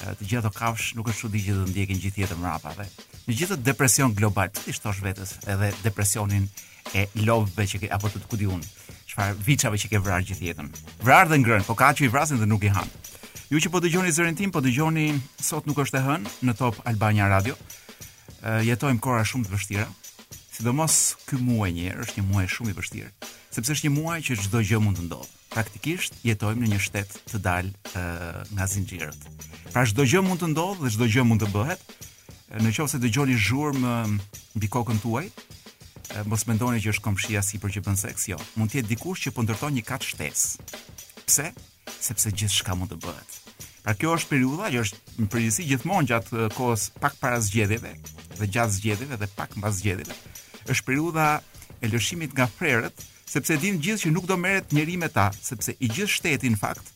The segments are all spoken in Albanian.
të gjitha ato kafsh nuk është çudi që do të ndjekin gjithë jetën mbrapa dhe në gjithë këtë depresion global, t'i shtosh vetes edhe depresionin e lopëve që ke apo të ku di un, çfarë viçave që ke vrarë gjithë jetën. Vrarë dhe ngrënë, po ka që i vrasin dhe nuk i hanë. Ju që po dëgjoni zërin tim, po dëgjoni sot nuk është e hënë në Top Albania Radio. Uh, jetojmë kohëra shumë të vështira. Sidomos ky muaj një herë është një muaj shumë i vështirë, sepse është një muaj që çdo gjë mund të ndodhë. Praktikisht jetojmë në një shtet të dalë nga zinxhirët. Pra çdo gjë mund të ndodhë dhe çdo gjë mund të bëhet. Në qoftë se dëgjoni zhurmë mbi kokën tuaj, mos mendoni që është komshia sipër që bën seks, jo. Mund të jetë dikush që po ndërton një kat shtesë. Pse? Sepse gjithçka mund të bëhet. Pra kjo është periudha që është në përgjithësi gjithmonë gjatë kohës pak para zgjedhjeve dhe gjatë zgjedhjeve dhe pak mbas zgjedhjeve. Është periudha e lëshimit nga frerët, sepse e dinë gjithë që nuk do merret njeri me ta, sepse i gjithë shteti në fakt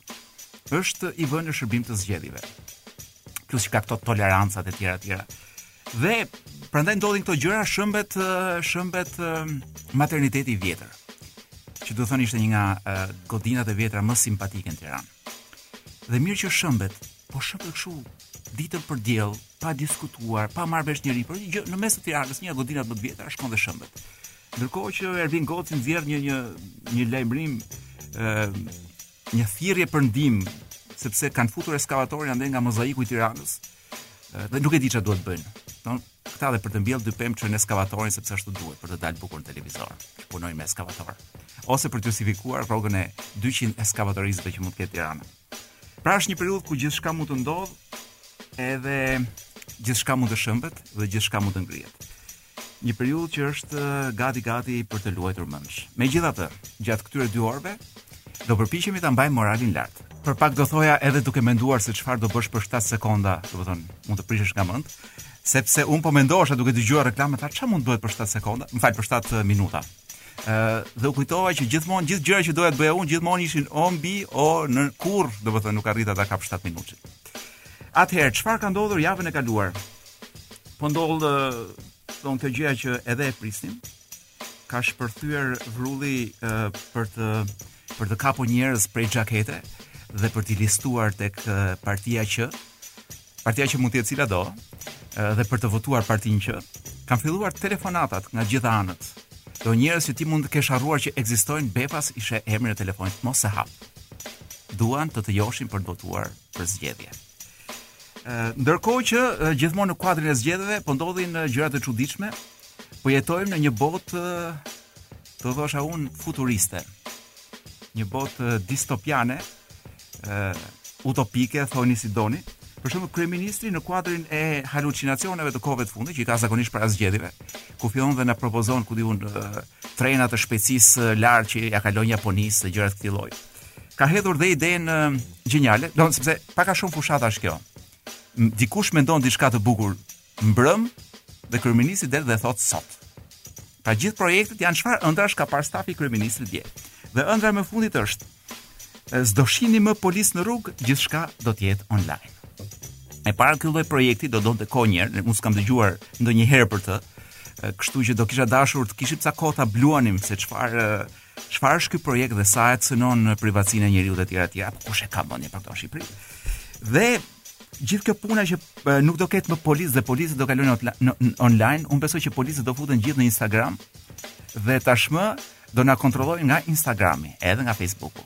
është i vënë në shërbim të zgjedhjeve. Plus që ka këto toleranca të tjera të tjera. Dhe prandaj ndodhin këto gjëra shëmbet shëmbet materniteti i vjetër. Që domethënë ishte një nga uh, godinat e vjetra më simpatike në Tiranë. Dhe mirë që shëmbet, po shëmbet kështu ditën për diell, pa diskutuar, pa marrë vesh njeri, por gjë në mes të Tiranës, një nga godinat më të vjetra shkon dhe shëmbet. Ndërkohë që Ervin Goci nxjerr një një një lajmërim ë një thirrje për ndihmë sepse kanë futur ekskavatorin andej nga mozaiku i Tiranës dhe nuk e di çfarë duhet të bëjnë. Domethënë këta dhe për të mbjellë dy pemë çojnë ekskavatorin sepse ashtu duhet për të dalë bukur në televizor. Që punojnë me ekskavator ose për të justifikuar rrogën e 200 ekskavatoristëve që mund të ketë Tirana. Pra është një periudhë ku gjithçka mund të ndodhë edhe gjithçka mund të shëmbet dhe gjithçka mund të ngrihet. Një periudhë që është gati gati për të luajtur mendsh. Megjithatë, gjatë këtyre dy orëve do përpiqemi ta mbajmë moralin lart. Për pak do thoja edhe duke menduar se çfarë do bësh për 7 sekonda, domethënë, mund të prishesh nga mendtë, sepse un po mendohesha duke dëgjuar reklamën, tha çfarë mund të bëhet për 7 sekonda, më fal për 7 minuta. Ë dhe u kujtova që gjithmonë gjithë gjërat që doja të bëja un gjithmonë ishin o mbi o nën, kurrë, domethënë nuk arrita ta kap 7 minutë. Atëherë, çfarë ka ndodhur javën e kaluar? Po ndodh domethënë kjo gjëja që edhe e prisnim. Ka shpërthyer vrulli uh, për të për të kapur njerëz prej xhakete dhe për t'i listuar tek uh, partia që partia që mund të jetë cilado uh, dhe për të votuar partinë që kanë filluar telefonatat nga të gjitha anët. Do njerëz që ti mund të kesh harruar që ekzistojnë befas i sheh emrin te telefoni mos e hap. Duan të të joshin për të votuar për zgjedhje. Ndërkohë që gjithmonë në kuadrin e zgjedhjeve po ndodhin gjëra të çuditshme, po jetojmë në një botë të thosha un futuriste. Një botë distopiane, ë utopike, thoni si doni. Për shembull, kryeministri në kuadrin e halucinacioneve të kohëve të fundit, që i ka zakonisht para zgjedhjeve, ku fillon dhe na propozon ku di un trena të shpejtësisë lart që ja kalojnë Japonisë dhe gjëra të këtij lloji. ka hedhur dhe idenë gjeniale, domethënë sepse pak a shumë fushata është kjo. Dikush mendon diçka të bukur mbrëm dhe kryeministri del dhe e thot sot. Pra gjithë projektet janë çfarë ëndrash ka parë stafi i kryeministrit dje. Dhe ëndra më e fundit është s'do shihni më policë në rrugë, gjithçka do të jetë online. E para ky lloj projekti do donte kohë një herë, unë s'kam dëgjuar ndonjëherë për të. Kështu që do kisha dashur të kishim ca kohë ta bluanim se çfarë Çfarë është ky projekt dhe sa e cënon privatësinë e njeriut etj etj, apo kush e ka mendjen për këto në Shqipëri? Dhe gjithë kjo puna që nuk do ketë më policë dhe policët do kalojnë online, unë besoj që policët do futen gjithë në Instagram dhe tashmë do na kontrollojnë nga Instagrami, edhe nga Facebooku.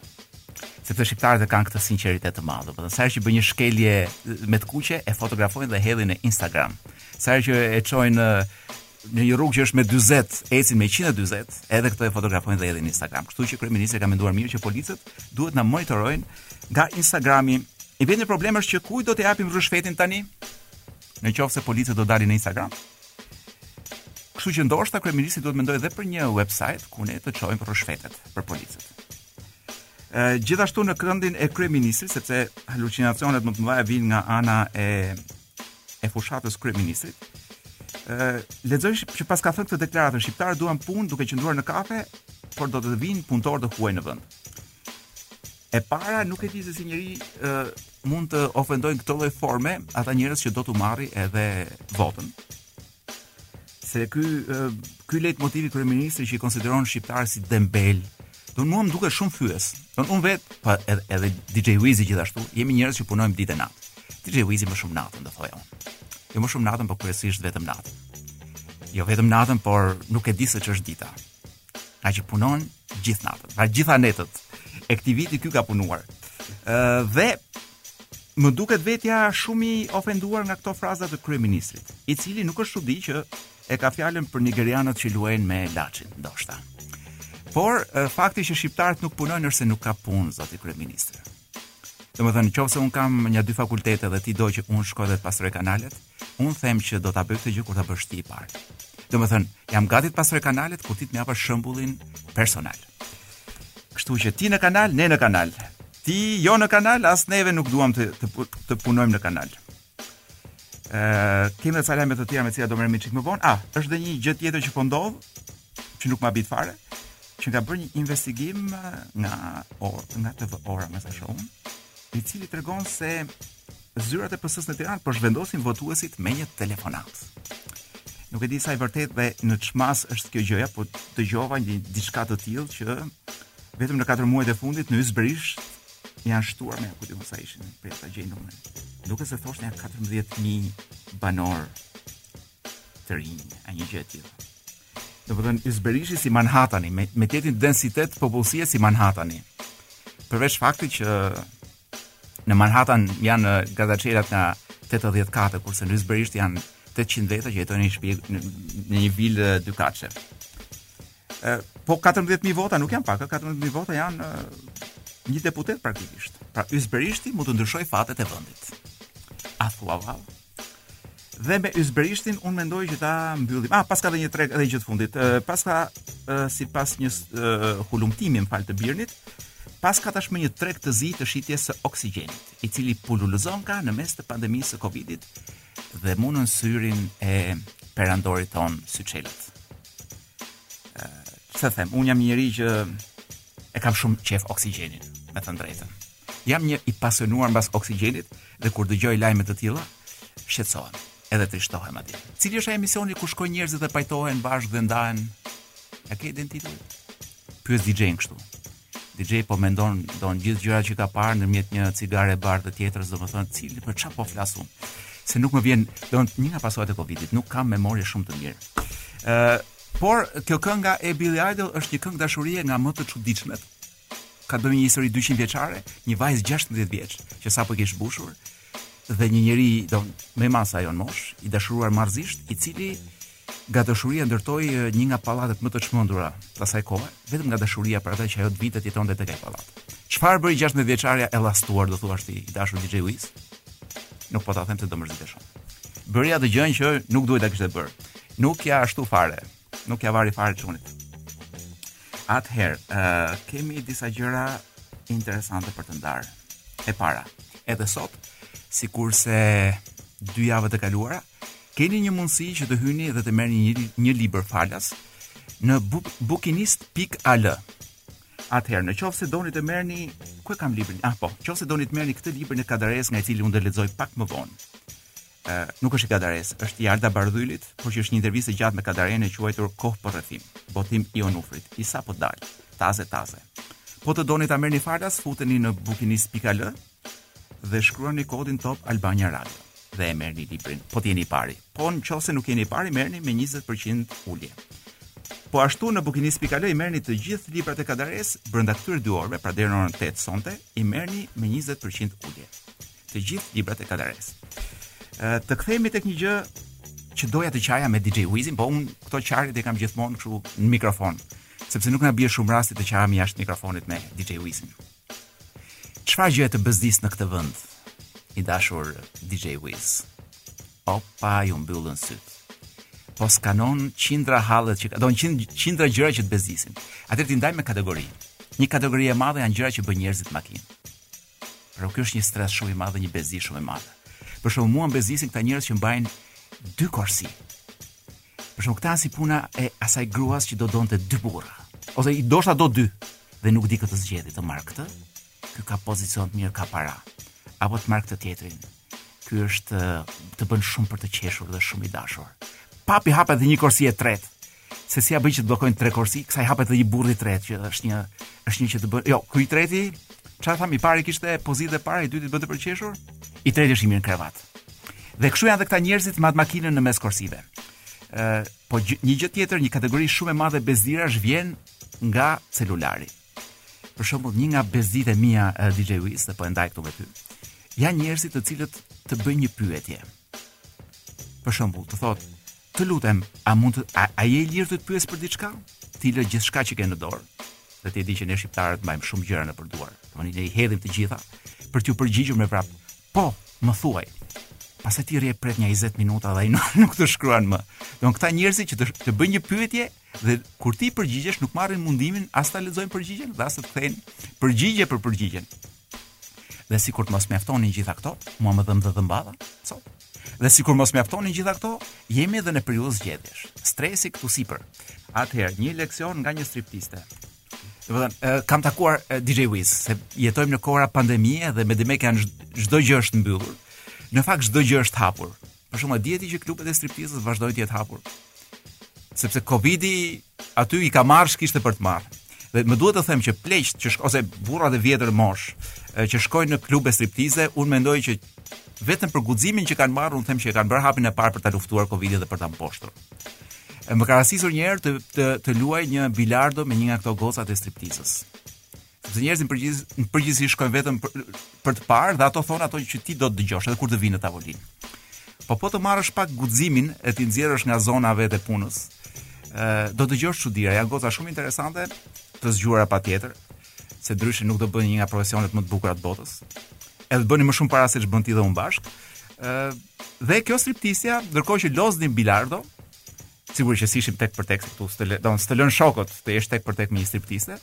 Sepse shqiptarët e kanë këtë sinqeritet të madh, domethënë sa herë që bëjnë një shkelje me të kuqe e fotografojnë dhe e hedhin në Instagram. Sa herë që ecin në një rrugë që është me 40, ecin me 140, edhe këtë e fotografojnë dhe e hedhin në Instagram. Kështu që kryeministri ka menduar mirë që policët duhet na monitorojnë nga Instagrami. I vetmi problem është që kujt do t'ia japim ryshfetin tani? Në qoftë se policët do dalin në Instagram. Kështu që ndoshta kryeministri duhet mendojë edhe për një website ku ne të çojmë ryshfetet për policët. Gjithashtu në këndin e kryeministrit, sepse halucinacionet më të mëdha vijnë nga ana e e fushatës së kryeministrit. Ë lexoj që paska thënë këtë deklaratë, shqiptarët duan punë duke qëndruar në kafe, por do të vinë punëtorë të huaj në vend. E para nuk e di se si njeri ë mund të ofendojë në këtë lloj forme ata njerëz që do t'u marri edhe votën. Se ky ky lajtmotivi i kryeministrit që i konsideron shqiptarët si dembelë. Domethënë mua më duket shumë fyes. Do un vet, pa po edhe, edhe DJ Wizi gjithashtu, jemi njerëz që punojmë ditë e natë. DJ Wizi më shumë natën do thoja unë. Jo më shumë natën, por kryesisht vetëm natën. Jo vetëm natën, por nuk e di se ç'është dita. Ngaqë punon gjithë natën, pra gjitha netët e këtij viti ky ka punuar. Uh, dhe më duket vetja shumë i ofenduar nga këto fraza të kryeministrit, i cili nuk është çudi që e ka fjalën për nigerianët që luajnë me Laçin, ndoshta. Por fakti që shqiptarët nuk punojnë është se nuk ka punë zoti kryeministër. Domethënë, në qoftë se un kam një dy fakultete dhe ti do që un të shkoj dhe të pastroj kanalet, Unë them që do ta bëj këtë gjë kur ta bësh ti i parë. Domethënë, jam gati të pastroj kanalet kur ti të më japësh shembullin personal. Kështu që ti në kanal, ne në kanal. Ti jo në kanal, as neve nuk duam të të, të punojmë në kanal. Ë, kemi edhe lajme të tjera me të cilat do merremi çik më vonë. Ah, është dhe një gjë tjetër që po ndodh, që nuk më habit fare, që ka bërë një investigim nga or, nga TV Ora, me sa shoh unë, i cili tregon se zyrat e PS-së në Tiranë po zhvendosin votuesit me një telefonat. Nuk e di sa e vërtetë dhe në ç'masë është kjo gjëja, po dëgjova një diçka të tillë që vetëm në 4 muajt e fundit në Yzberisht janë shtuar më ku di unë sa ishin për ta gjetur numrin. Duket se thoshte janë 14000 banorë të rinj, a një gjë e tillë. Domethënë Yzberishti si Manhattani, me me të njëjtin densitet popullsie si Manhattani. Përveç faktit që Në Manhattan janë gradaçelat nga 80 kate, kurse në Yzberisht janë 800 veta që jetojnë në një shtëpi në, në një vilë dykatëshe. Ë, po 14000 vota nuk janë pak, 14000 vota janë një deputet praktikisht. Pra Yzberishti mund të ndryshojë fatet e vendit. A thua vallë? Dhe me Yzberishtin unë mendoj që ta mbyllim. Ah, paska edhe një treg edhe gjë të fundit. Uh, paska uh, sipas një uh, hulumtimi më fal të BIRN-it, paska tashmë një treg të zi të shitjes së oksigjenit, i cili pululëzonka në mes të pandemisë së Covidit dhe mu nën syrin e perandorit tonë syçelët. Ë, uh, them, unë jam një njeri që e kam shumë qejf oksigjenin, me thënë të drejtën. Jam një i pasionuar mbas oksigjenit dhe kur dëgjoj lajme të tilla, shqetësohem, edhe trishtohem aty. Cili është ai emisioni ku shkojnë njerëzit dhe pajtohen bashkë dhe ndahen? A ke idenë ti? Pyes DJ-n kështu. DJ po mendon don gjithë gjërat që ka parë ndërmjet një cigare e bardhë te tjetra, domethënë cili për çfarë po flas unë. Se nuk më vjen, domethënë një nga pasojat e Covidit, nuk kam memorie shumë të mirë. Ë, uh, por kjo kënga e Billy Idol është një këngë dashurie nga më të çuditshmet. Ka të bëjë me një histori 200 vjeçare, një vajzë 16 vjeç që sapo i kish mbushur dhe një njeri domethënë më i madh se ajo në moshë, i dashuruar marrëzisht, i cili nga dashuria ndërtoi një nga pallatet më të çmendura të asaj kohe, vetëm nga dashuria për atë që ajo të vinte të jetonte tek ai pallat. Çfarë bëri 16 vjeçarja e llastuar, do thuash ti, i dashur DJ Wiz? Nuk po ta them se do mërzitesh shumë. Bëri atë gjënë që nuk duhet ta kishte bërë. Nuk ia ashtu fare. Nuk ia vari fare çunit. Atëherë, uh, kemi disa gjëra interesante për të ndarë. E para, edhe sot, sikurse dy javët e kaluara, keni një mundësi që të hyni dhe të merrni një, një libër falas në bukinist.al. Atëherë, në qoftë se doni të merrni, ku e kam librin? Ah, po, qoftë se doni të merrni këtë librin e Kadaresë nga i cili unë do lexoj pak më vonë. Nuk është e Kadaresë, është i Alda Bardhylit, por që është një intervistë e gjatë me Kadarenë e quajtur Kohë për rrëfim, botim i Onufrit, i sapo dalë, taze taze. Po të doni ta merrni falas, futeni në bukinist.al dhe shkruani kodin Top Albania Radio dhe e merrni librin, po të jeni i pari. Po në qoftë se nuk jeni i pari, merrni me 20% ulje. Po ashtu në bukinist.al i merrni të gjithë librat e Kadares brenda këtyre dy orëve, pra deri në orën 8 sonte, i merrni me 20% ulje. të gjithë librat e Kadares. Ë të kthehemi tek një gjë që doja të qaja me DJ Wizin, po un këto qarje i kam gjithmonë kështu në mikrofon, sepse nuk na bie shumë rasti të qajam jashtë mikrofonit me DJ Wizin. Çfarë gjë të bezdis në këtë vend? I dashur DJ Wiz. Opa, ju mbyllën syt. Po skanon qindra hallet që do, qin, qindra gjëra që të bezdisin. Atë ti ndaj me kategori. Një kategori e madhe janë gjëra që bën njerëzit makinë. Por ky është një stres shumë i madh dhe një bezi shumë e madhe. Për shembull, mua mbezisin këta njerëz që mbajnë dy korsi. Për shembull, këta janë si puna e asaj gruas që do donte dy burra, ose i do të dy dhe nuk di kë të zgjedhi të marr këtë. Ky ka pozicion të mirë, ka para. Apo të marr këtë tjetrin. Ky është të bën shumë për të qeshur dhe shumë i dashur. Po po i hapet dhe një korsi e tretë. se si ja bëj që të bllokojnë tre korsi, kësaj hapet edhe një burrë i tretë që është një është një që të bën. Jo, ky i treti, çfarë tham, i pari kishte pozitë e para, i dyti bënte për qeshur, i treti është i mirë në krevat. Dhe kështu janë edhe këta njerëzit me atë makinën në mes korsive. Ë, po një gjë tjetër, një kategori shumë e madhe bezdirash vjen nga celulari. Për shembull, një nga bezditë e mia e DJ Wiz, dhe po e ndaj këtu me ty. Janë njerëzit të cilët të bëjnë një pyetje. Për shembull, të thotë, Të lutem, a mund të a, a je i lirë të të pyes për diçka? Ti lë gjithçka që ke në dorë. Dhe ti e di që ne shqiptarët mbajmë shumë gjëra nëpër duar. Domethënë ne i hedhim të gjitha për t'ju përgjigjur me vrap. Po, më thuaj. Pastaj ti rri e pret një 20 minuta dhe ai nuk, nuk të shkruan më. Don këta njerëz që të, të bëjnë një pyetje dhe kur ti përgjigjesh nuk marrin mundimin as ta lexojnë përgjigjen dhe as të kthejnë përgjigje për përgjigjen. Dhe sikur të mos mjaftonin gjitha këto, mua më dhemb dhe dhëmballa, sot. Dhe sikur mos mjaftonin gjitha këto, jemi edhe në periudhë zgjedhjesh. Stresi këtu sipër. Atëherë, një leksion nga një striptiste. E kam takuar DJ Wiz, se jetojmë në kohëra pandemie dhe me demek që çdo gjë është mbyllur. Në fakt çdo gjë është hapur. Për shembull, dijeni që klubet e striptizës vazhdojnë të jenë hapur. Sepse Covidi aty i ka marrë ç'kishte për të marrë. Dhe më duhet të them që pleqt që shko, ose burrat e vjetër mosh që shkojnë në klube striptize, unë mendoj që vetëm për guximin që kanë marrë, unë them që e kanë bërë hapin e parë për ta luftuar Covidin dhe për ta mposhtur. E më ka rastisur një herë të, të të luaj një bilardo me një nga këto gocat e striptizës. Sepse njerëzit përgjith, në përgjithësi shkojnë vetëm për, për të parë dhe ato thonë ato që ti do të dëgjosh edhe kur të vinë në tavolinë. Po po të marrësh pak guximin e t'i nxjerrësh nga zona vetë e punës, ë do të dëgjosh çudira, janë goca shumë interesante, të zgjuara patjetër, se ndryshe nuk do bënin një nga profesionet më të bukura të botës. Edhe bëjnë më shumë para se ç'bën ti dhe unë bashkë. ë dhe kjo striptisja, ndërkohë që loznim bilardo, Sigurisht që s'ishim tek për tek këtu, s'të lë, don s'të lën shokët të jesh tek për tek me një striptiste.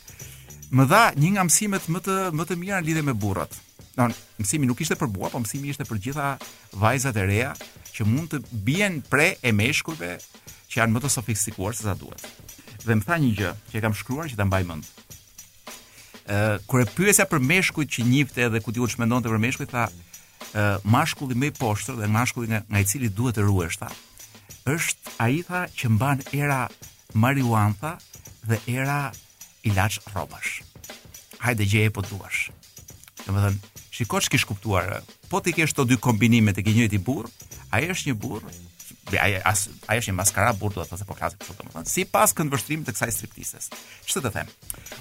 Më dha një nga mësimet më të më të mira lidhje me burrat. Domethënë mësimi nuk ishte për mua, po mësimi ishte për gjitha vajzat e reja që mund të bien pre e meshkujve që janë më të sofistikuar se sa duhet. Dhe më tha një gjë që e kam shkruar që ta mbaj mend. Ë kur e pyesja për meshkujt që njifte edhe ku diun ç'mendonte për meshkujt, tha ë mashkulli më i poshtër dhe mashkulli nga, nga i cili duhet të ruhesh, tha. Është ai tha që mban era marijuanë tha dhe era ilaç rrobash. Hajde gjeje po duash. Domethënë, shiko ç'kish kuptuar, po t'i kesh këto dy kombinime te i njëjti burrë, ai është një burrë, ai as ai është një maskara burrë do të thotë po flasim kështu domethënë sipas këndvështrimit të kësaj striptises ç'të të them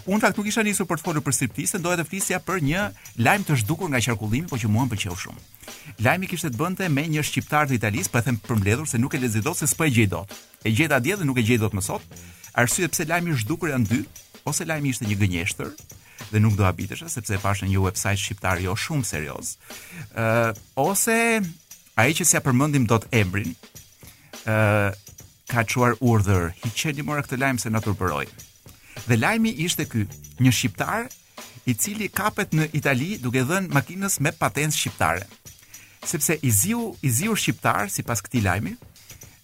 unë fakt nuk isha nisur për të folur për striptisen doja të flisja për një lajm të zhdukur nga qarkullimi por që mua më pëlqeu shumë lajmi kishte të bënte me një shqiptar të Italisë po e them përmbledhur se nuk e lexoj dot se s'po e gjej dot e gjeta dje dhe nuk e gjej dot më sot arsyet pse lajmi është zhdukur janë dy ose lajmi ishte një gënjeshtër dhe nuk do habitesha sepse e pashë në një website shqiptar jo shumë serioz. ë uh, ose ai që s'ia përmendim dot emrin ë uh, ka çuar urdhër hiqeni more këtë lajm se na turpëroi. Dhe lajmi ishte ky, një shqiptar i cili kapet në Itali duke dhënë makinës me patentë shqiptare. Sepse i ziu, i ziu shqiptar sipas këtij lajmi,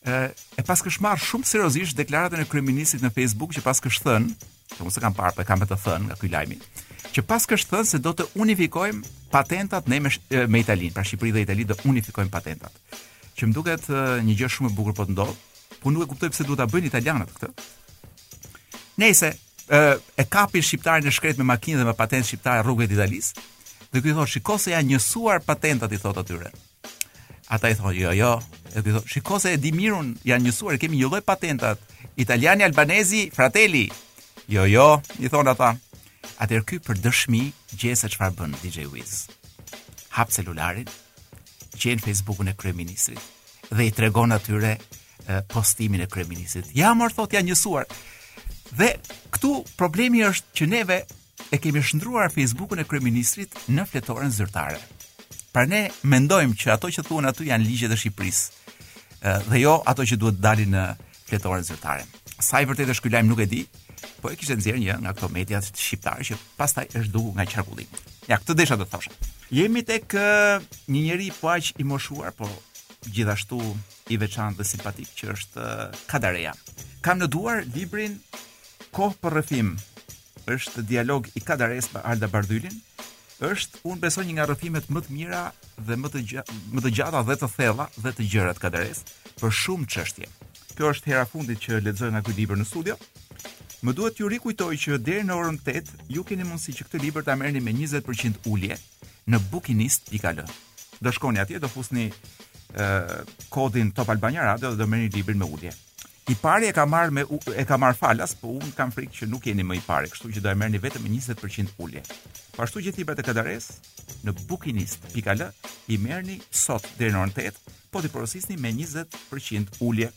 e paskësh marrë shumë seriozisht deklaratën e kryeministrit në Facebook që paskësh thënë Nuk po s'e kam parë, po e kam të thënë nga ky lajmi, që paskësh thënë se do të unifikojmë patentat ne me, me Italinë, pra Shqipëri dhe Itali do unifikojmë patentat. Që më duket një gjë shumë e bukur po të ndodh, po nuk e kuptoj pse duhet ta bëjnë italianët këtë. Nejse, e kapin shqiptarin e shkretë me makinë dhe me patentë shqiptare rrugët e Italisë, dhe ky thotë shiko se janë njësuar patentat i thotë atyre. Ata i thonë, jo, jo, e ky thotë, shiko se e di mirë unë, janë njësuar, kemi njëlloj patentat. Italiani albanezi, fratelli. Jo, jo, i thonë ata. Atëherë ky për dëshmi gje se çfarë bën DJ Wiz. Hap celularin, gjen Facebookun e kryeministrit dhe i tregon atyre postimin e kryeministrit. Ja mor thotë janë njësuar. Dhe këtu problemi është që neve e kemi shndruar Facebookun e kryeministrit në fletoren zyrtare. Pra ne mendojmë që ato që thuhen aty janë ligjet e Shqipërisë dhe jo ato që duhet të dalin në fletoren zyrtare. Sa i vërtetë është ky lajm nuk e di, po e kishte nxjerrë një nga këto media shqiptare që pastaj është zhdukur nga qarkullimi. Ja, këtë desha të thosha. Jemi tek një njeri po aq i moshuar, por gjithashtu i veçantë dhe simpatik që është Kadareja. Kam në duar librin Kohë për rrëfim është dialog i Kadares me Alda Bardylin, është unë besoj një nga rrëfimet më të mira dhe më të gjata, më të gjata dhe të thella dhe të gjëra të Kadares për shumë çështje. Kjo është hera e fundit që lexoj nga ky libër në studio. Më duhet t'ju rikujtoj që deri në orën 8 ju keni mundësi që këtë libër ta merrni me 20% ulje në bukinist.al. Do shkoni atje, do fusni ë kodin Top Albania Radio dhe do merrni librin me ulje. I pari e ka marr me e ka marr falas, po un kam frikë që nuk jeni më i pari, kështu që do e merrni vetëm me 20% ulje. Po ashtu gjithë librat e Kadares në bukinist.al i merrni sot deri në orën 8, po t'i porosisni me 20% ulje.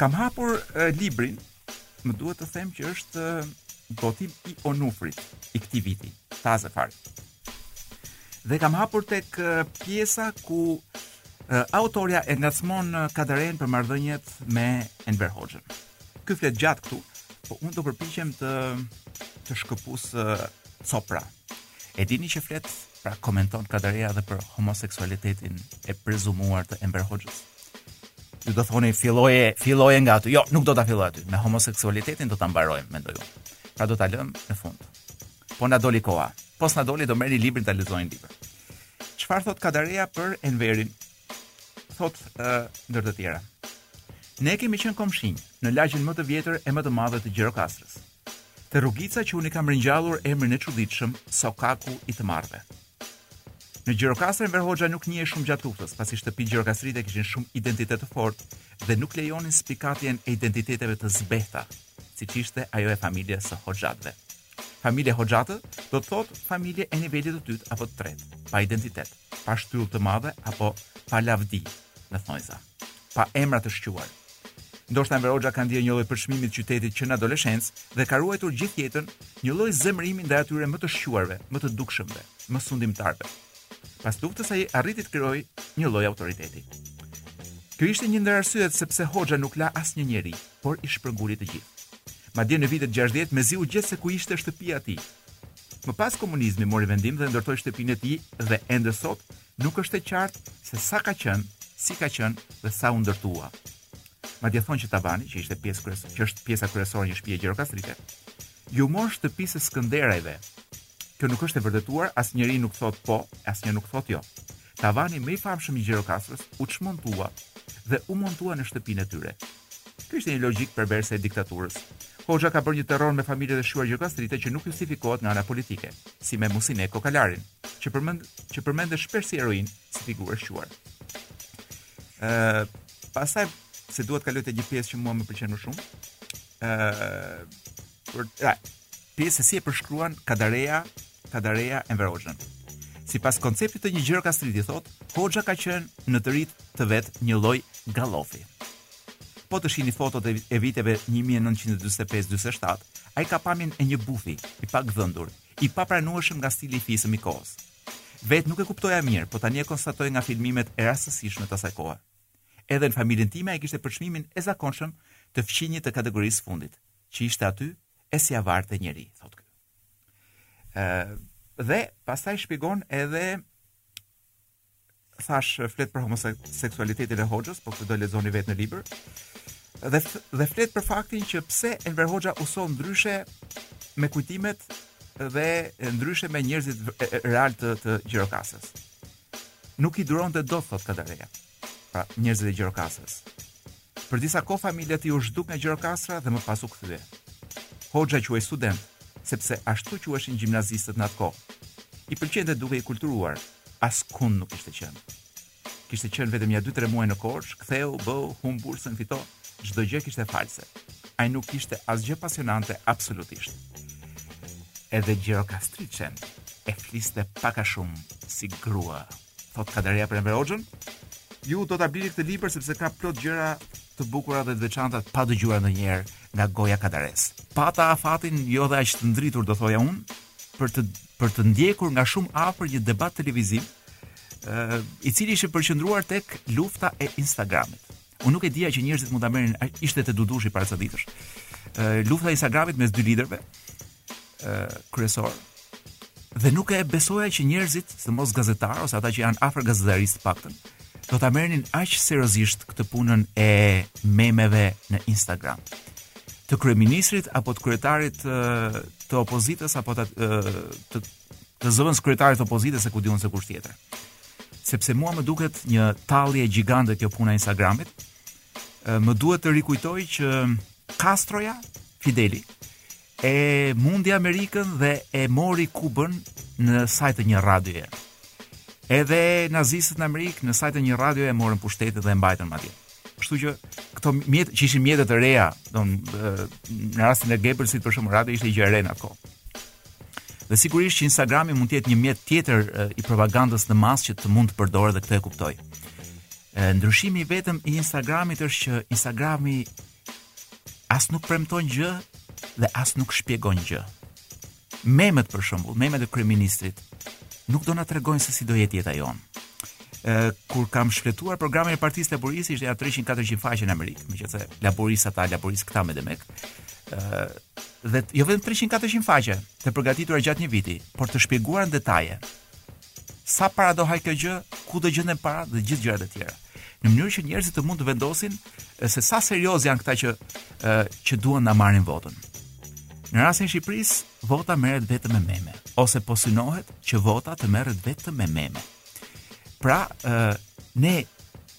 Kam hapur e, librin, më duhet të them që është botim i Onufrit i këtij viti, taze fare. Dhe kam hapur tek pjesa ku uh, autorja e ngacmon Kadaren për marrëdhëniet me Enver Hoxhën. Ky flet gjatë këtu, po unë do përpiqem të të shkëpus uh, copra. E dini që flet pra komenton Kadareja dhe për homoseksualitetin e prezumuar të Enver Hoxhës. Ju do thoni filloje filloje nga aty. Jo, nuk do ta filloj aty. Me homoseksualitetin do ta mbarojmë, mendoj unë. Pra do ta lëmë në fund. Po na doli koha. Po s'na doli do merrni librin ta lexoni librin. Çfarë thot Kadareja për Enverin? Thot ë ndër të tjera. Ne kemi qenë komshinj në lagjen më të vjetër e më të madhe të Gjirokastrës. Te rrugica që unë i kam ringjallur emrin e çuditshëm Sokaku i të marrëve. Në Gjirokastër Enver Hoxha nuk njihej shumë gjatë luftës, pasi shtëpitë gjirokastrite kishin shumë identitet të fortë dhe nuk lejonin spikatjen e identiteteve të zbehta, siç ishte ajo e familjes së Hoxhatëve. Familje Hoxhatë do të thotë familje e nivelit të dytë apo të tretë, pa identitet, pa shtyllë të madhe apo pa lavdi në thonjza. pa emra të shquar. Ndoshta Enver Hoxha ka ndier një lloj përçmimi të qytetit që në adoleshencë dhe ka ruajtur gjithë jetën një lloj zemërimi ndaj atyre më të shquarve, më të dukshëmve, më sundimtarëve. Pas luftës ai arriti të krijojë një lloj autoriteti. Kjo ishte një ndër arsyet se pse Hoxha nuk la asnjë njeri, por i shpërnguli të gjithë. Madje në vitet 60 mezi u gjet se ku ishte shtëpia e tij. Më pas komunizmi mori vendim dhe ndërtoi shtëpinë e tij dhe ende sot nuk është e qartë se sa ka qenë, si ka qenë dhe sa u ndërtua. Madje thonë që tavani, që ishte pjesë kryesore, që është pjesa kryesore e një shtëpie gjirokastrite, iu mor shtëpisë së Skënderajve. Kjo nuk është e vërtetuar, asnjeri nuk thot po, asnjë nuk thot jo. Tavani më i famshëm i Gjirokastrës u çmontua dhe u montua në shtëpinë e tyre. Kjo ishte një logjikë perverse e diktaturës. Hoxha ka bërë një terror me familjet e shquara gjirokastrite që nuk justifikohet nga ana politike, si me Musine Kokalarin. që përmend që përmendet shpesh si heroinë, si figurë e shquar. Ë, uh, pastaj se duhet të kaloj te një pjesë që mua më pëlqen më shumë. Ë, uh, për ja, pjesa se si e përshkruan Kadareja, Kadareja Enver Hoxhën. Sipas konceptit të një gjirokastriti thot, Hoxha ka qenë në të ritë të vet një lloj gallofi. Po të shihni fotot e viteve 1925-27, ai ka pamjen e një bufi i pagdhendur, I papranueshëm nga stili i fisëm i kohës. Vetë nuk e kuptoja mirë, po tani e konstatoj nga filmimet e rastësishme të asaj kohe. Edhe në familjen time ai kishte përçmimin e zakonshëm të fqinjit të kategorisë së fundit, që ishte atje si havaleja njeri, thotë ky. Ë dhe pastaj shpjegon edhe thash flet për homoseksualitetin e Hoxhës, po këtë do lexoni vetë në libër. Dhe dhe flet për faktin që pse Enver Hoxha u soll ndryshe me kujtimet dhe ndryshe me njerëzit realë të, të Gjirokastrës. Nuk i duronte dot thot Kadareja. Pra, njerëzit e Gjirokastrës. Për disa kohë familja e tij u zhduk nga Gjirokastra dhe më pas u kthye. Hoxha quhej student, sepse ashtu quheshin gjimnazistët në atë kohë. I pëlqente të dukej i kulturuar, askund nuk kishte qenë. Kishte qenë vetëm ja 2-3 muaj në Korçë, ktheu, bëu, humb bursën, fito, çdo gjë kishte false. Ai nuk kishte asgjë pasionante absolutisht. Edhe gjirokastritçen e fliste pak a shumë si grua. thotë Kadareja për Enver Hoxhën. Ju do ta blini këtë libër sepse ka plot gjëra të bukura dhe të veçanta pa dëgjuar ndonjëherë nga goja e Kadaresë. Pata fatin jo dhe aq të ndritur do thoja unë për të për të ndjekur nga shumë afër një debat televiziv, ë i cili ishte përqendruar tek lufta e Instagramit. Unë nuk e dija që njerëzit mund ta merrin aq ishte te Dudushi para ca ditësh. Ë lufta e Instagramit mes dy liderëve ë kryesorë. Dhe nuk e besoja që njerëzit, sidomos gazetarë ose ata që janë afër gazetarisë të paktën, do ta merrnin aq seriozisht këtë punën e memeve në Instagram. Të kryeministrit apo të kryetarit të opozitës apo të, të të zëvendës kryetarit të opozitës se ku di unë se kush tjetër. Sepse mua më duket një tallje gjigante kjo puna e Instagramit. Më duhet të rikujtoj që Castroja, Fideli, e mundi Amerikën dhe e mori Kubën në saje të një radioje. Edhe nazistët në Amerikë në saje të një radioje e morën pushtetin dhe e mbajtën madje. Kështu që këto mjete që ishin mjete të reja, domethënë në rastin e Gebelsit për shkak se radio ishte gjë e re në atë kohë. Dhe sigurisht që Instagrami mund të jetë një mjet tjetër i propagandës në masë që të mund të përdoret dhe këtë e kuptoj. Ndryshimi i vetëm i Instagramit është që Instagrami as nuk premton gjë dhe as nuk shpjegon gjë. Memet për shembull, memet e kryeministrit nuk do na tregojnë se si do jetë jeta jonë. kur kam shfletuar programin e Partisë Laboriste ishte ja 300 400 faqe në Amerikë, meqenëse laboristë ata laboristë këta me demek. ë dhe jo vetëm 300 400 faqe të përgatitura gjatë një viti, por të shpjeguar në detaje. Sa para do hajë kjo gjë, ku do gjenden para dhe gjithë gjërat e tjera. Në mënyrë që njerëzit të mund të vendosin se sa seriozë janë këta që ë që duan të na marrin votën. Në rastin e Shqipërisë, vota merret vetëm me meme ose po synohet që vota të merret vetëm me meme. Pra, ë ne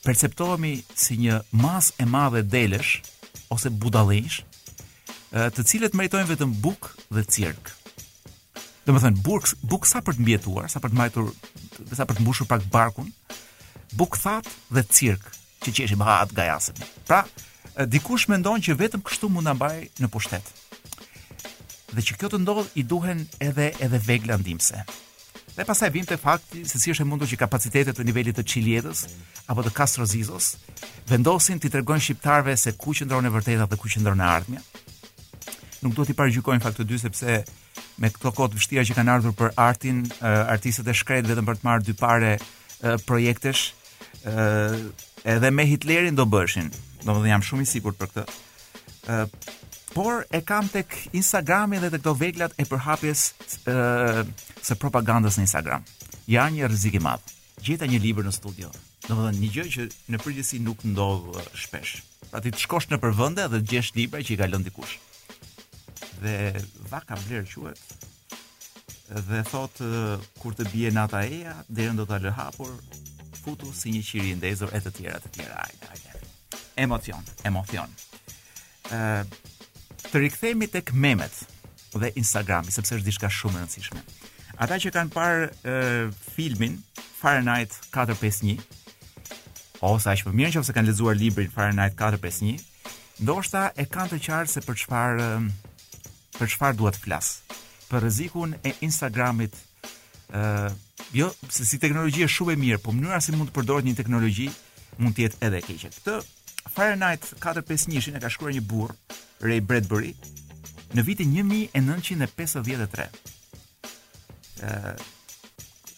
perceptohemi si një masë e madhe delesh ose budallenjsh, të cilët meritojnë vetëm bukë dhe cirk. Domethënë bukë, bukë sa për të mbijetuar, sa për të mbajtur, sa për të mbushur pak barkun, bukë thatë dhe cirk që qeshim e të gajasemi. Pra, dikush mendon që vetëm kështu mund ta mbajë në pushtet. Dhe që kjo të ndodhë i duhen edhe edhe vegla ndihmëse. Dhe pastaj vijmë te fakti se si është e mundur që kapacitete të nivelit të Çiljetës apo të Kastro Zizos vendosin t'i tregojnë shqiptarëve se ku qëndron e vërteta dhe ku qëndron e ardhmja. Nuk dua t'i paragjykoj në fakt të dy sepse me këto kohë të vështira që kanë ardhur për artin, artistët e shkretë vetëm për të marrë dy pare projektesh, edhe me Hitlerin do bëheshin. Domethënë jam shumë i sigurt për këtë. Ë por e kam tek Instagrami dhe tek këto veglat e përhapjes ë së propagandës në Instagram. Janë një rrezik i madh. Gjeta një libër në studio. Domethënë një gjë që në përgjithësi nuk ndodh shpesh. Pra ti të shkosh nëpër vende dhe të gjesh libra që i ka lënë dikush. Dhe Vaka Vlerë quhet. Dhe thotë kur të bjerë nata eja, derën do ta lë hapur, futu si një qiri i ndezur e të tjera të tjera. Ajde, ajde. Emocion, emocion. Ë të rikthehemi tek memet. dhe Instagrami, sepse është diçka shumë e rëndësishme. Ata që kanë parë filmin Fahrenheit 451 ose aq më mirë në qoftë se kanë lexuar librin Fahrenheit 451, ndoshta e kanë të qartë se për çfarë për çfarë duhet të flas. Për rrezikun e Instagramit ë uh, jo se si teknologji është shumë e mirë, po mënyra si mund të përdoret një teknologji mund të jetë edhe e keqe. Këtë Fahrenheit 451-shin e ka shkruar një burr, Ray Bradbury, në vitin 1953. ë uh,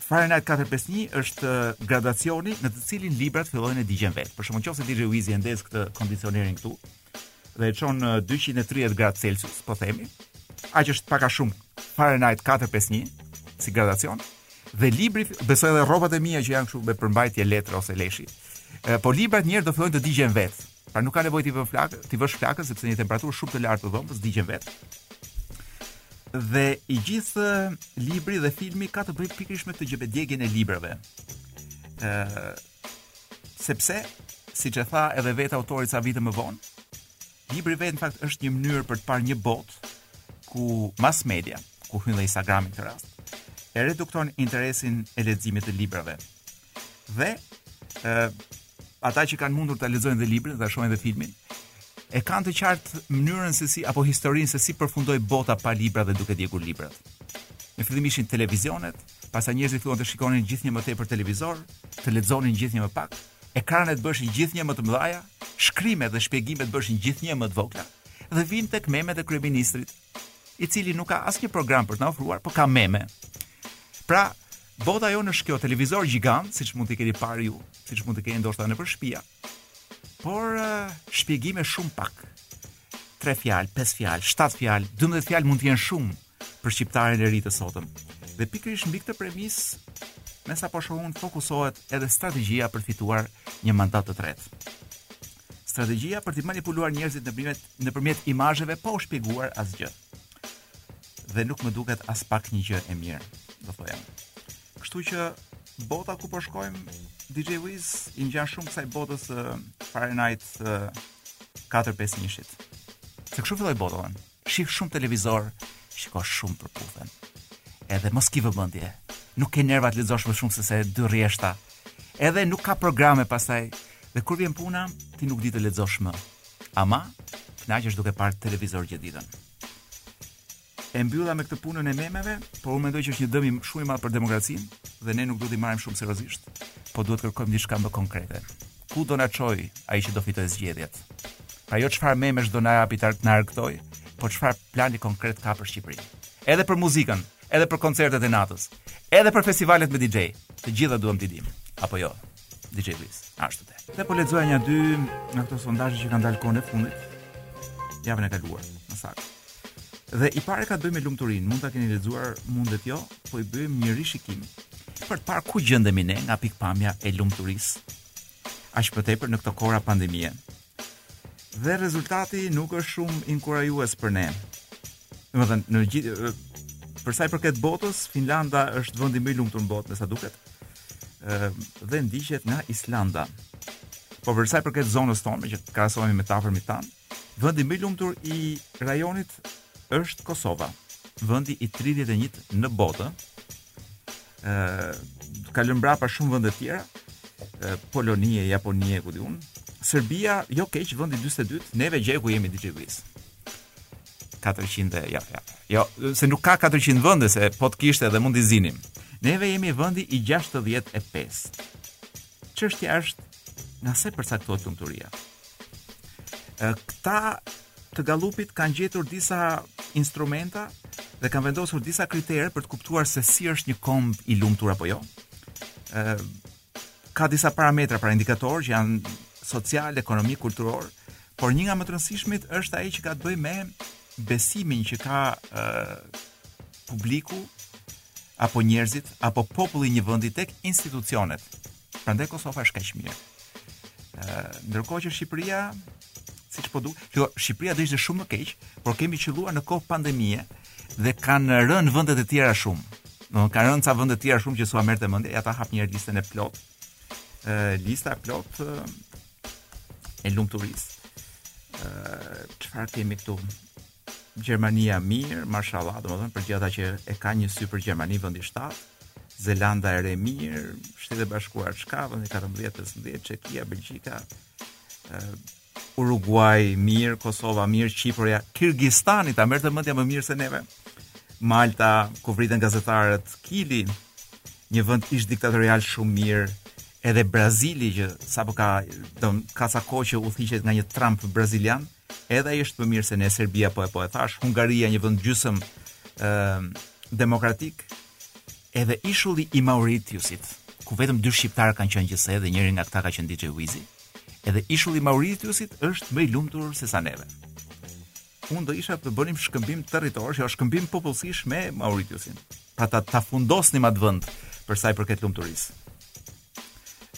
Fahrenheit 451 është gradacioni në të cilin librat fillojnë e digjen vetë. Për shembull në qoftë se DJ Wizi e ndez këtë kondicionerin këtu, ë dhe e çon në 230 gradë Celsius, po themi, aq është pak a shumë Fahrenheit 451 si gradacion dhe libri besoj edhe rrobat e mia që janë kështu me përmbajtje letre ose leshi. E, po librat njëherë do fillojnë të digjen vetë. Pra nuk ka nevojë t'i vësh flakë, t'i vësh flakën sepse në temperaturë shumë të lartë të dhomës digjen vetë. Dhe i gjithë libri dhe filmi ka të bëjë pikërisht me këtë gjë me djegjen e librave. Ëh, Sepse, siç e tha edhe vetë autori ca vite më vonë, libri vetë në fakt është një mënyrë për të parë një botë ku mass media, ku hyn dhe Instagrami në këtë rast, e redukton interesin e leximit të librave. Dhe ë ata që kanë mundur ta lexojnë dhe librin dhe shohin dhe filmin, e kanë të qartë mënyrën se si apo historinë se si përfundoi bota pa libra dhe duke djegur librat. Në fillim ishin televizionet, Pastaj njerëzit filluan të shikonin gjithnjë më tepër televizor, të lexonin gjithnjë më pak, ekranet bëheshin gjithnjë më të mëdha, shkrimet dhe shpjegimet bëheshin gjithnjë më të vogla dhe vijmë tek memet e kryeministrit, i cili nuk ka asnjë program për të na ofruar, por ka meme. Pra, bota jonë është kjo televizor gjigant, siç mund të keni parë ju, siç mund të keni ndoshta nëpër shtëpi. Por eh, shpjegime shumë pak. 3 fjalë, 5 fjalë, 7 fjalë, 12 fjalë mund të jenë shumë për shqiptarin e ri të sotëm. Dhe pikërisht mbi këtë premisë, me sa po shoh unë fokusohet edhe strategjia për të fituar një mandat të tretë. Strategjia për t'i manipuluar njerëzit nëpërmjet nëpërmjet imazheve pa u shpjeguar asgjë. Dhe nuk më duket aspak një gjë e mirë, do thoja. Kështu që bota ku po shkojmë DJ Wiz i ngjan shumë kësaj botës së uh, Fahrenheit uh, 4-5 njëshit. Se kështu filloi bota. Shih shumë televizor, shiko shumë Përputhen. Edhe mos ki vëmendje. Nuk ke nerva të lexosh më shumë se se dy rreshta. Edhe nuk ka programe pastaj. Dhe kur vjen puna, ti nuk di të lexosh më. Ama, kënaqesh duke parë televizor gjithë ditën. E mbylla me këtë punën e memeve, por unë mendoj që është një dëm shumë i madh për demokracinë dhe ne nuk duhet t'i marrim shumë seriozisht, po duhet të kërkojmë diçka më konkrete. ku do na çojë ai që do fitojë zgjedhjet. Pra jo çfarë memesh do na japi të na argëtojë, po çfarë plani konkret ka për Shqipërinë. Edhe për muzikën, edhe për koncertet e natës, edhe për festivalet me DJ, të gjitha duam t'i dimë. Apo jo, DJ Wiz, ashtu te. Dhe po lexoja nja dy nga këto sondazhe që kanë dalë kohën e fundit. Javën e kaluar, më saktë. Dhe i pari ka të bëjë me lumturinë, mund ta keni lexuar mundet jo, po i bëjmë një rishikim. Për të parë ku gjendemi ne nga pikëpamja e lumturisë, aq më tepër në këto kohëra pandemie. Dhe rezultati nuk është shumë inkurajues për ne. Në dhe në gjithë, për sa i përket botës, Finlanda është vëndi më i lumtur në botë, me sa duket, dhe ndiqet nga Islanda. Po për sa i përket zonës tonë, me që krahasohemi me të afërmit tanë, Vendi më i lumtur i rajonit është Kosova, vendi i 31-të në botë. ë ka lënë mbrapa shumë vende të tjera, Polonia, Japonia, ku di unë. Serbia, jo keq, vendi 42-të, neve gjeje ku jemi DJ Wiz. 400 ja ja. Jo, se nuk ka 400 vende se po të kishte edhe mund t'i zinim. Neve jemi vendi i 65. Çështja është nga se përcaktohet lumturia. Këta të Gallupit kanë gjetur disa instrumenta dhe kanë vendosur disa kritere për të kuptuar se si është një komb i lumtur apo jo. Ë ka disa parametra pra indikatorë që janë socialë, ekonomikë, kulturorë, por një nga më të rëndësishmit është ai që ka të bëjë me besimin që ka ë publiku apo njerëzit apo populli i një vendi tek institucionet. Prandaj Kosova është kaq mirë. Ë, ndërkohë që Shqipëria siç po duket, që Shqipëria do ishte shumë më keq, por kemi qëlluar në kohë pandemie dhe kanë rënë vendet e tjera shumë. Do të kanë rënë ca vende të tjera shumë që s'ua merrte mendja, ja ta hap njëherë listën e plotë. Ë, lista e plotë e lumturisë. Ë, çfarë kemi këtu? Gjermania mirë, mashallah, domethënë për gjithë ata që e kanë një sy për Gjermani vendi 7, Zelanda e Re mirë, Shtetet e Bashkuara çka vendi 14, 15, Çekia, Belgjika, uh, Uruguay mirë, Kosova mirë, Qiproja, Kirgistani ta merrte mendja më mirë se neve. Malta, ku vriten gazetarët, Kili, një vend ish diktatorial shumë mirë, edhe Brazili që sapo ka ka sa kohë që udhëhiqet nga një Trump brazilian, Edhe ai është më mirë se ne Serbia po e po e thashë, Hungaria një vend gjysëm ë demokratik. Edhe ishulli i Mauritiusit, ku vetëm dy shqiptarë kanë qenë gjithsej dhe njëri nga këta ka qenë DJ Wizi. Edhe ishulli i Mauritiusit është më i lumtur se sa neve. Unë do isha të bënim shkëmbim territoresh, jo shkëmbim popullsish me Mauritiusin. Pra ta, ta fundosnim atë vend për sa i përket lumturisë.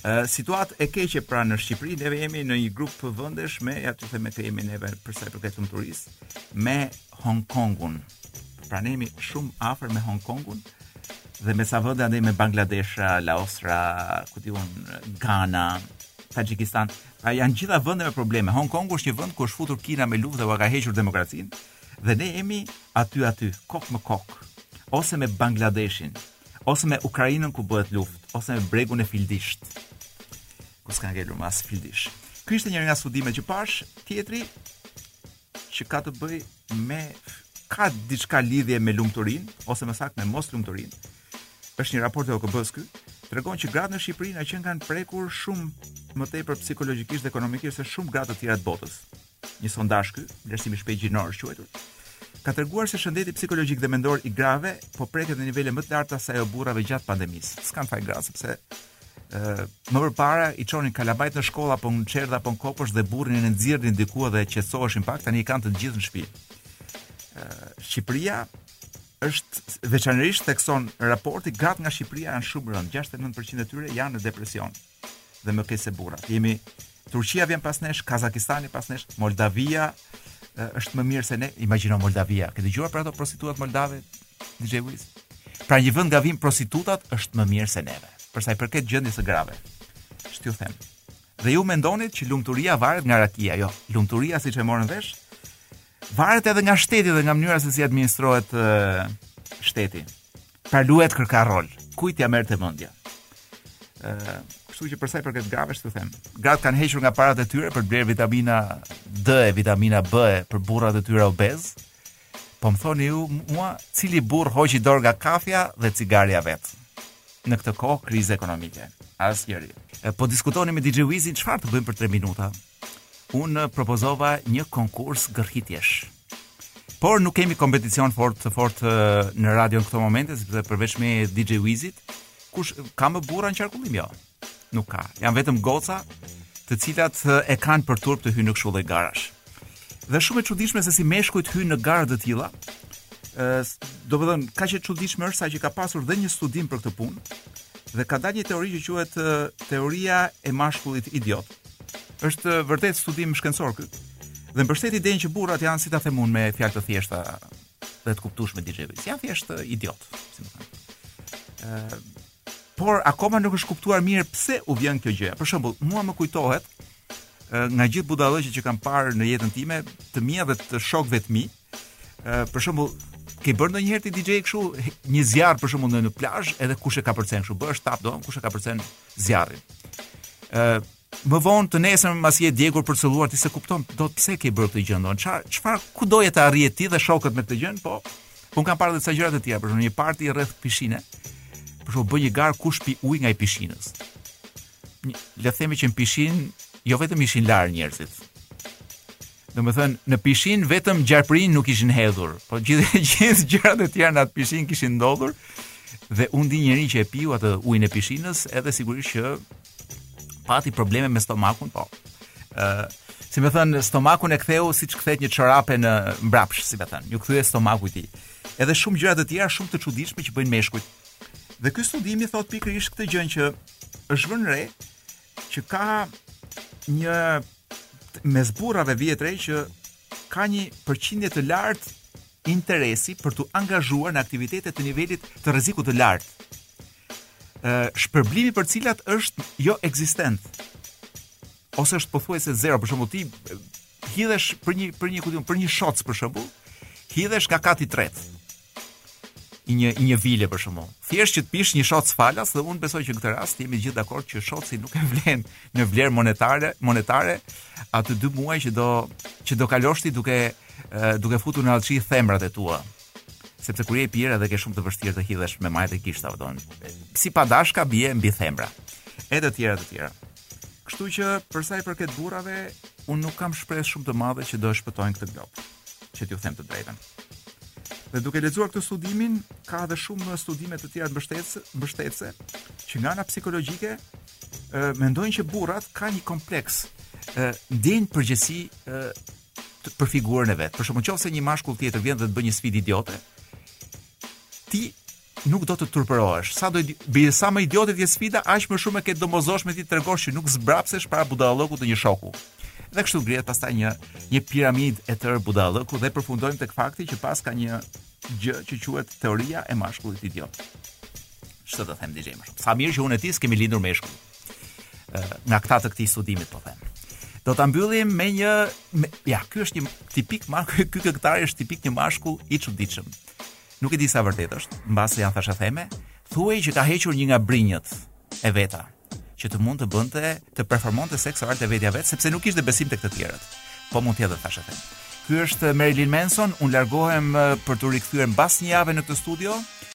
Situatë e keqe pra në Shqipëri, ne jemi në një grup vendesh me, ja t'i them të jemi neve përsa e përket lumturisë, me Hong Kongun. Pra ne jemi shumë afër me Hong Kongun, dhe me ca vende andej me Bangladesha, Laosra, ku di unë, Ghana, Tajikistan, pra janë të gjitha vende me probleme. Hong Kongu është një vend ku është futur Kina me luftë dhe u ka hequr demokracinë, dhe ne jemi aty aty, kokë më kokë, ose me Bangladeshin, Ose me Ukrainën ku bëhet luftë, ose me Bregun e Fildishtë. Ku s'ka ngelur më as fildish. Ky ishte njëri nga studimet që pashë, tjetri që ka të bëjë me ka diçka lidhje me lumturinë ose më saktë me moslumturinë. Është një raport i OKB-së ky, tregon që gratë në Shqipëri na qenkan prekur shumë më tepër psikologjikisht dhe ekonomikisht se shumë gra të tjera të botës. Një sondazh ky, vlerësim i shpejtë gjinor është quajtur, ka treguar se shëndeti psikologjik dhe mendor i grave po preket në nivele më të larta se ajo burrave gjatë pandemisë. S'kanë faj gratë sepse ë më përpara i çonin kalamajtë në shkolla apo në çerdhe apo në kopësht dhe burrin e nxirrnin diku dhe qetësoheshin pak, tani i kanë të gjithë në shtëpi. ë Shqipëria është veçanërisht thekson raporti gratë nga Shqipëria janë shumë rëndë, 69% e tyre janë në depresion. dhe më keq se burrat. Jemi Turqia vjen pas nesh, Kazakistani pas nesh, Moldavia është më mirë se ne. Imagjino Moldavia. Ke dëgjuar për ato prostitutat moldave? DJ Wiz. Pra një vend nga vijnë prostitutat është më mirë se neve. Për sa i përket gjendjes së grave. Ç'të them? Dhe ju mendonit që lumturia varet nga rakia, jo. Lumturia siç e morëm vesh, varet edhe nga shteti dhe nga mënyra se si administrohet shteti. Pra luaka kjo rol. Kujt ia merrte mendja? Ë, uh, kështu që për sa i përket grave, ç'ju them. Gratë kanë hequr nga parat e tyre për të blerë vitamina D e vitamina B e për burrat e tyre obez. Po më thoni ju, mua, cili burrë hoqi dorë nga kafja dhe cigarja e vet? Në këtë kohë krize ekonomike. Asnjëri. Po diskutonim me DJ Wizin çfarë të bëjmë për 3 minuta. Unë propozova një konkurs gërhitjesh. Por nuk kemi kompeticion fort të fort në radio në këto momente, sepse përveç meje e DJ Wizit, kush ka më burra në qarkullim jo? Nuk ka. Janë vetëm goca të cilat e kanë për turp të hyjnë në kësi lloj garash. Dhe shumë e çuditshme se si meshkujt hyjnë në gara të tilla. Ë, domethënë, kaq e çuditshme është sa që ka pasur dhe një studim për këtë punë dhe ka dalë një teori që quhet teoria e mashkullit idiot. Është vërtet studim shkencor ky. Dhe mbështet idenë që burrat janë si ta them unë me fjalë të thjeshta dhe të kuptueshme DJ Wiz. Janë thjesht idiotë, si me thënë. Ëh, por akoma nuk është kuptuar mirë pse u vjen kjo gjë. Për shembull, mua më kujtohet nga gjithë budallëqet që kam parë në jetën time, të mia dhe të shokëve të mi, Ë për shembull, ke bërë ndonjëherë ti DJ kështu një zjarr për shembull në plazh, edhe kush e kapërcen kështu, bësh rap do, kush e kapërcen zjarrin. Ë më vonë të nesërmen pasi je djegur për të çalluar ti s'e kupton dot pse ke bërë këtë gjë domethënë çfarë çfarë ku doje të arrije ti dhe shokët me këtë gjë po unë kam parë edhe ca gjëra të tjera për shembull një parti rreth pishine për shembull bëj një garë kush pi ujë nga ai i pishinës le të themi që në pishinë jo vetëm ishin larë njerëzit Domethënë, në pishinë vetëm gjarprin nuk kishin hedhur, po gjithë gjithë gjërat e tjera në atë pishinë kishin ndodhur, dhe unë di njërin që e piu atë ujin e pishinës, edhe sigurisht që pati probleme me stomakun, po. Uh, si me thënë, stomakun e ktheu siç kthehet një çorape mbrapsht, si me thënë, iu kthye stomaku i tij. Edhe shumë gjëra të tjera shumë të çuditshme që bëjnë meshkujt. Dhe ky studimi thotë pikërisht këtë gjënë që është vënë re që ka një mes burrave vihet re që ka një përqindje të lartë interesi për t'u angazhuar në aktivitete të nivelit të rrezikut të lartë. Ë shpërblimi për të cilat është joekzistent. Ose është pothuajse zero, për shembull ti hidhesh për një për një kutim, për një shoc për shembull, hidhesh nga kati i tretë. i një i një vile për shembull. Thjesht që të pish një shoc falas dhe unë besoj që në këtë rast jemi të gjithë dakord që shoci nuk e vlen në vlerë monetare, monetare ata dy muaj që do që do kalosh ti duke duke futur në allçi thembrat e tua. Sepse kur je i pirë e ke shumë të vështirë të hidhesh me majat e gishtave, domethënë si pa dashje bie mbi thembra. E të tjera të tjera. Kështu që për sa i përket burrave, unë nuk kam shpresë shumë të madhe që do e shpëtojnë këtë glob. Që t'ju them të drejtën. Dhe duke lexuar këtë studimin, ka edhe shumë studime të tjera mbështetëse, mbështetëse që nga ana psikologjike ë mendojnë që burrat kanë një kompleks ë ndiejnë përgjegjësi ë për figurën e vet. Për shembull, nëse një mashkull tjetër vjen dhe të bën një sfidë idiote, ti Nuk do të turpërohesh. Sado, bile sa më idiote të jetë sfida, aq më shumë e ke domosdoshme të tregosh që nuk zbrapsesh para budallëkut të një shoku. Dhe kështu ngrihet pastaj një një piramidë e tërë budallëku dhe përfundojmë tek fakti që paska një gjë që quhet teoria e mashkullit idiot. Ç'të të them DJ më shumë. Sa mirë që unë e ti kemi lindur meshkuj. Nga këta të këtij studimit po them. Do ta mbyllim me një me, ja, ky është një tipik mashkull, ky këngëtar është tipik një mashkull i çuditshëm. Nuk e di sa e vërtetë është, mbase janë thashetheme, thuhej që ka hequr një nga brinjët e veta që të mund të bënte të performonte seks oral te vetja e vet sepse nuk kishte besim tek të tjerët. Po mund të jetë thashethem. Ky është Marilyn Manson, unë largohem për t'u rikthyer mbas një jave në këtë studio.